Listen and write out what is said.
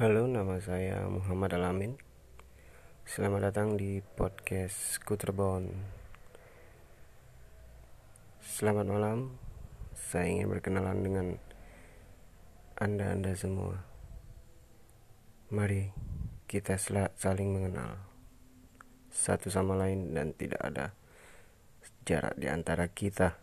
Halo, nama saya Muhammad Alamin. Selamat datang di podcast Kuterbon. Selamat malam. Saya ingin berkenalan dengan Anda-anda semua. Mari kita saling mengenal satu sama lain dan tidak ada jarak di antara kita.